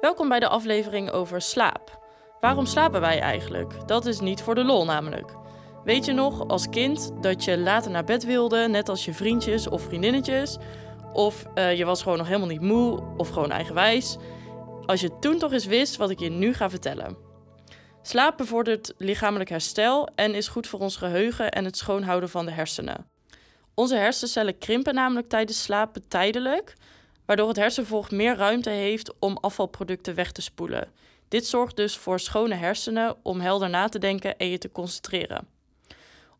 Welkom bij de aflevering over slaap. Waarom slapen wij eigenlijk? Dat is niet voor de lol namelijk. Weet je nog als kind dat je later naar bed wilde, net als je vriendjes of vriendinnetjes? Of uh, je was gewoon nog helemaal niet moe of gewoon eigenwijs? Als je toen toch eens wist wat ik je nu ga vertellen. Slaap bevordert lichamelijk herstel en is goed voor ons geheugen en het schoonhouden van de hersenen. Onze hersencellen krimpen namelijk tijdens slapen tijdelijk, waardoor het hersenvolg meer ruimte heeft om afvalproducten weg te spoelen. Dit zorgt dus voor schone hersenen om helder na te denken en je te concentreren.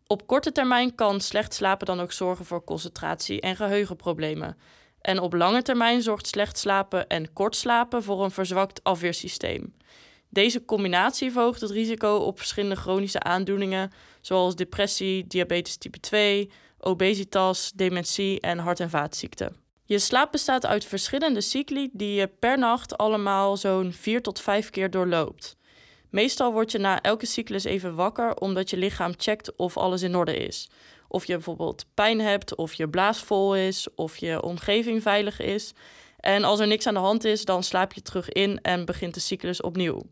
Op korte termijn kan slecht slapen dan ook zorgen voor concentratie en geheugenproblemen. En op lange termijn zorgt slecht slapen en kort slapen voor een verzwakt afweersysteem. Deze combinatie verhoogt het risico op verschillende chronische aandoeningen, zoals depressie, diabetes type 2, obesitas, dementie en hart- en vaatziekten. Je slaap bestaat uit verschillende cycli die je per nacht allemaal zo'n 4 tot 5 keer doorloopt. Meestal word je na elke cyclus even wakker omdat je lichaam checkt of alles in orde is. Of je bijvoorbeeld pijn hebt, of je blaas vol is, of je omgeving veilig is. En als er niks aan de hand is, dan slaap je terug in en begint de cyclus opnieuw.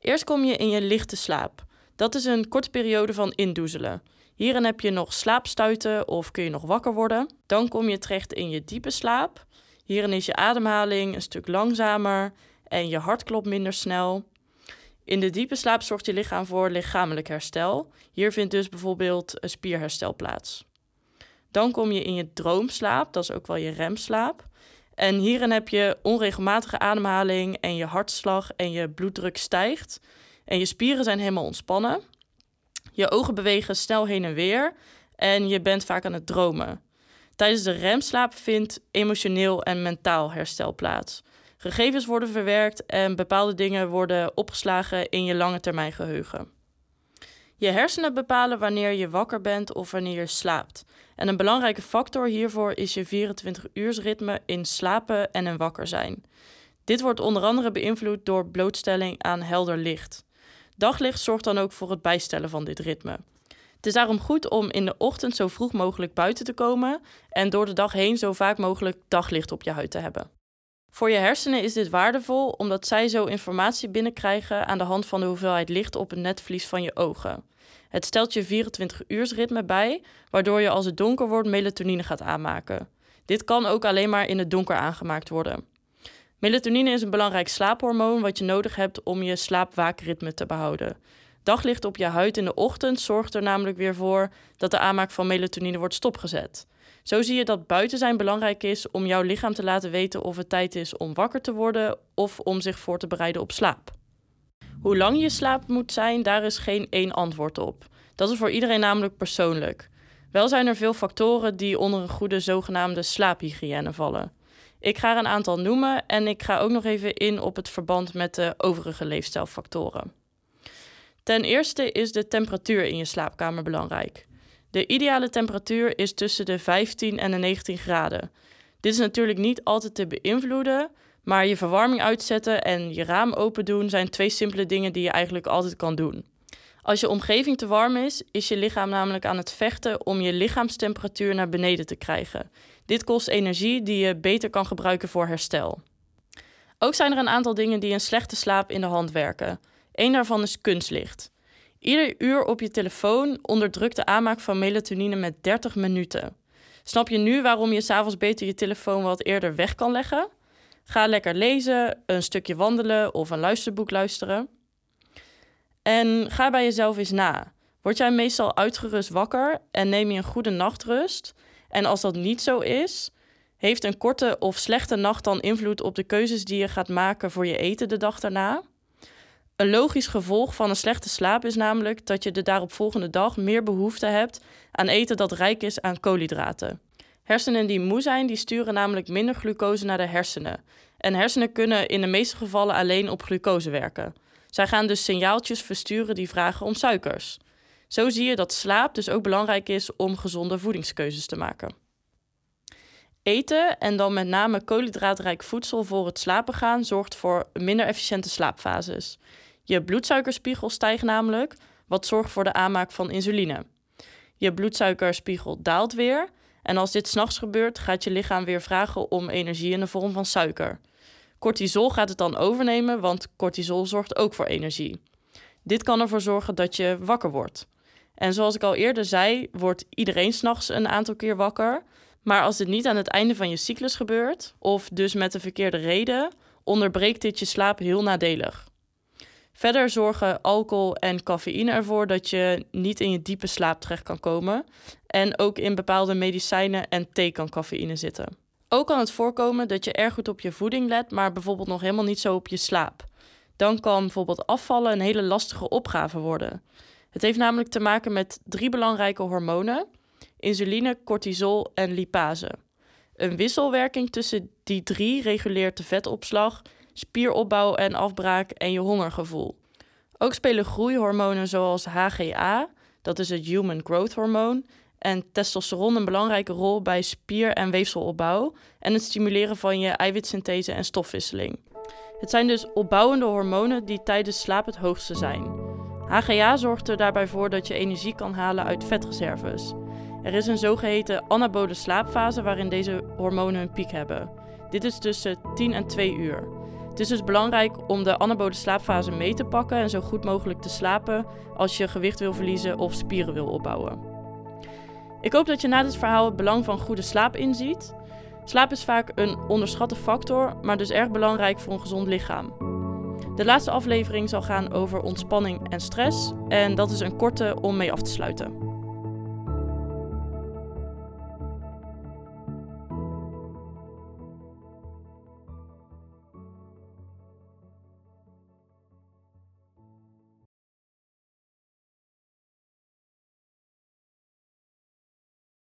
Eerst kom je in je lichte slaap. Dat is een korte periode van indoezelen. Hierin heb je nog slaapstuiten of kun je nog wakker worden. Dan kom je terecht in je diepe slaap. Hierin is je ademhaling een stuk langzamer en je hart klopt minder snel. In de diepe slaap zorgt je lichaam voor lichamelijk herstel. Hier vindt dus bijvoorbeeld een spierherstel plaats. Dan kom je in je droomslaap, dat is ook wel je remslaap. En hierin heb je onregelmatige ademhaling en je hartslag en je bloeddruk stijgt. En je spieren zijn helemaal ontspannen. Je ogen bewegen snel heen en weer en je bent vaak aan het dromen. Tijdens de remslaap vindt emotioneel en mentaal herstel plaats. Gegevens worden verwerkt en bepaalde dingen worden opgeslagen in je lange termijn geheugen. Je hersenen bepalen wanneer je wakker bent of wanneer je slaapt. En een belangrijke factor hiervoor is je 24-uursritme in slapen en in wakker zijn. Dit wordt onder andere beïnvloed door blootstelling aan helder licht. Daglicht zorgt dan ook voor het bijstellen van dit ritme. Het is daarom goed om in de ochtend zo vroeg mogelijk buiten te komen en door de dag heen zo vaak mogelijk daglicht op je huid te hebben. Voor je hersenen is dit waardevol omdat zij zo informatie binnenkrijgen aan de hand van de hoeveelheid licht op het netvlies van je ogen. Het stelt je 24-uursritme bij, waardoor je als het donker wordt melatonine gaat aanmaken. Dit kan ook alleen maar in het donker aangemaakt worden. Melatonine is een belangrijk slaaphormoon wat je nodig hebt om je slaapwaakritme te behouden. Daglicht op je huid in de ochtend zorgt er namelijk weer voor dat de aanmaak van melatonine wordt stopgezet. Zo zie je dat buiten zijn belangrijk is om jouw lichaam te laten weten of het tijd is om wakker te worden of om zich voor te bereiden op slaap. Hoe lang je slaap moet zijn, daar is geen één antwoord op. Dat is voor iedereen namelijk persoonlijk. Wel zijn er veel factoren die onder een goede zogenaamde slaaphygiëne vallen. Ik ga er een aantal noemen en ik ga ook nog even in op het verband met de overige leefstijlfactoren. Ten eerste is de temperatuur in je slaapkamer belangrijk. De ideale temperatuur is tussen de 15 en de 19 graden. Dit is natuurlijk niet altijd te beïnvloeden, maar je verwarming uitzetten en je raam open doen zijn twee simpele dingen die je eigenlijk altijd kan doen. Als je omgeving te warm is, is je lichaam namelijk aan het vechten om je lichaamstemperatuur naar beneden te krijgen. Dit kost energie die je beter kan gebruiken voor herstel. Ook zijn er een aantal dingen die een slechte slaap in de hand werken. Eén daarvan is kunstlicht. Ieder uur op je telefoon onderdrukt de aanmaak van melatonine met 30 minuten. Snap je nu waarom je s'avonds beter je telefoon wat eerder weg kan leggen? Ga lekker lezen, een stukje wandelen of een luisterboek luisteren. En ga bij jezelf eens na. Word jij meestal uitgerust wakker en neem je een goede nachtrust? En als dat niet zo is, heeft een korte of slechte nacht dan invloed op de keuzes die je gaat maken voor je eten de dag daarna? Een logisch gevolg van een slechte slaap is namelijk dat je de daaropvolgende dag meer behoefte hebt aan eten dat rijk is aan koolhydraten. Hersenen die moe zijn, die sturen namelijk minder glucose naar de hersenen. En hersenen kunnen in de meeste gevallen alleen op glucose werken. Zij gaan dus signaaltjes versturen die vragen om suikers. Zo zie je dat slaap dus ook belangrijk is om gezonde voedingskeuzes te maken. Eten en dan met name koolhydraatrijk voedsel voor het slapen gaan zorgt voor minder efficiënte slaapfases. Je bloedsuikerspiegel stijgt namelijk, wat zorgt voor de aanmaak van insuline. Je bloedsuikerspiegel daalt weer en als dit s'nachts gebeurt, gaat je lichaam weer vragen om energie in de vorm van suiker. Cortisol gaat het dan overnemen, want cortisol zorgt ook voor energie. Dit kan ervoor zorgen dat je wakker wordt. En zoals ik al eerder zei, wordt iedereen s'nachts een aantal keer wakker. Maar als dit niet aan het einde van je cyclus gebeurt, of dus met de verkeerde reden, onderbreekt dit je slaap heel nadelig. Verder zorgen alcohol en cafeïne ervoor dat je niet in je diepe slaap terecht kan komen. En ook in bepaalde medicijnen en thee kan cafeïne zitten. Ook kan het voorkomen dat je erg goed op je voeding let, maar bijvoorbeeld nog helemaal niet zo op je slaap. Dan kan bijvoorbeeld afvallen een hele lastige opgave worden. Het heeft namelijk te maken met drie belangrijke hormonen: insuline, cortisol en lipase. Een wisselwerking tussen die drie reguleert de vetopslag, spieropbouw en afbraak en je hongergevoel. Ook spelen groeihormonen zoals HGA, dat is het Human Growth Hormoon, en testosteron een belangrijke rol bij spier- en weefselopbouw en het stimuleren van je eiwitsynthese en stofwisseling. Het zijn dus opbouwende hormonen die tijdens slaap het hoogste zijn. HGA zorgt er daarbij voor dat je energie kan halen uit vetreserves. Er is een zogeheten anabole slaapfase waarin deze hormonen een piek hebben. Dit is tussen 10 en 2 uur. Het is dus belangrijk om de anabole slaapfase mee te pakken en zo goed mogelijk te slapen als je gewicht wil verliezen of spieren wil opbouwen. Ik hoop dat je na dit verhaal het belang van goede slaap inziet. Slaap is vaak een onderschatte factor, maar dus erg belangrijk voor een gezond lichaam. De laatste aflevering zal gaan over ontspanning en stress en dat is een korte om mee af te sluiten.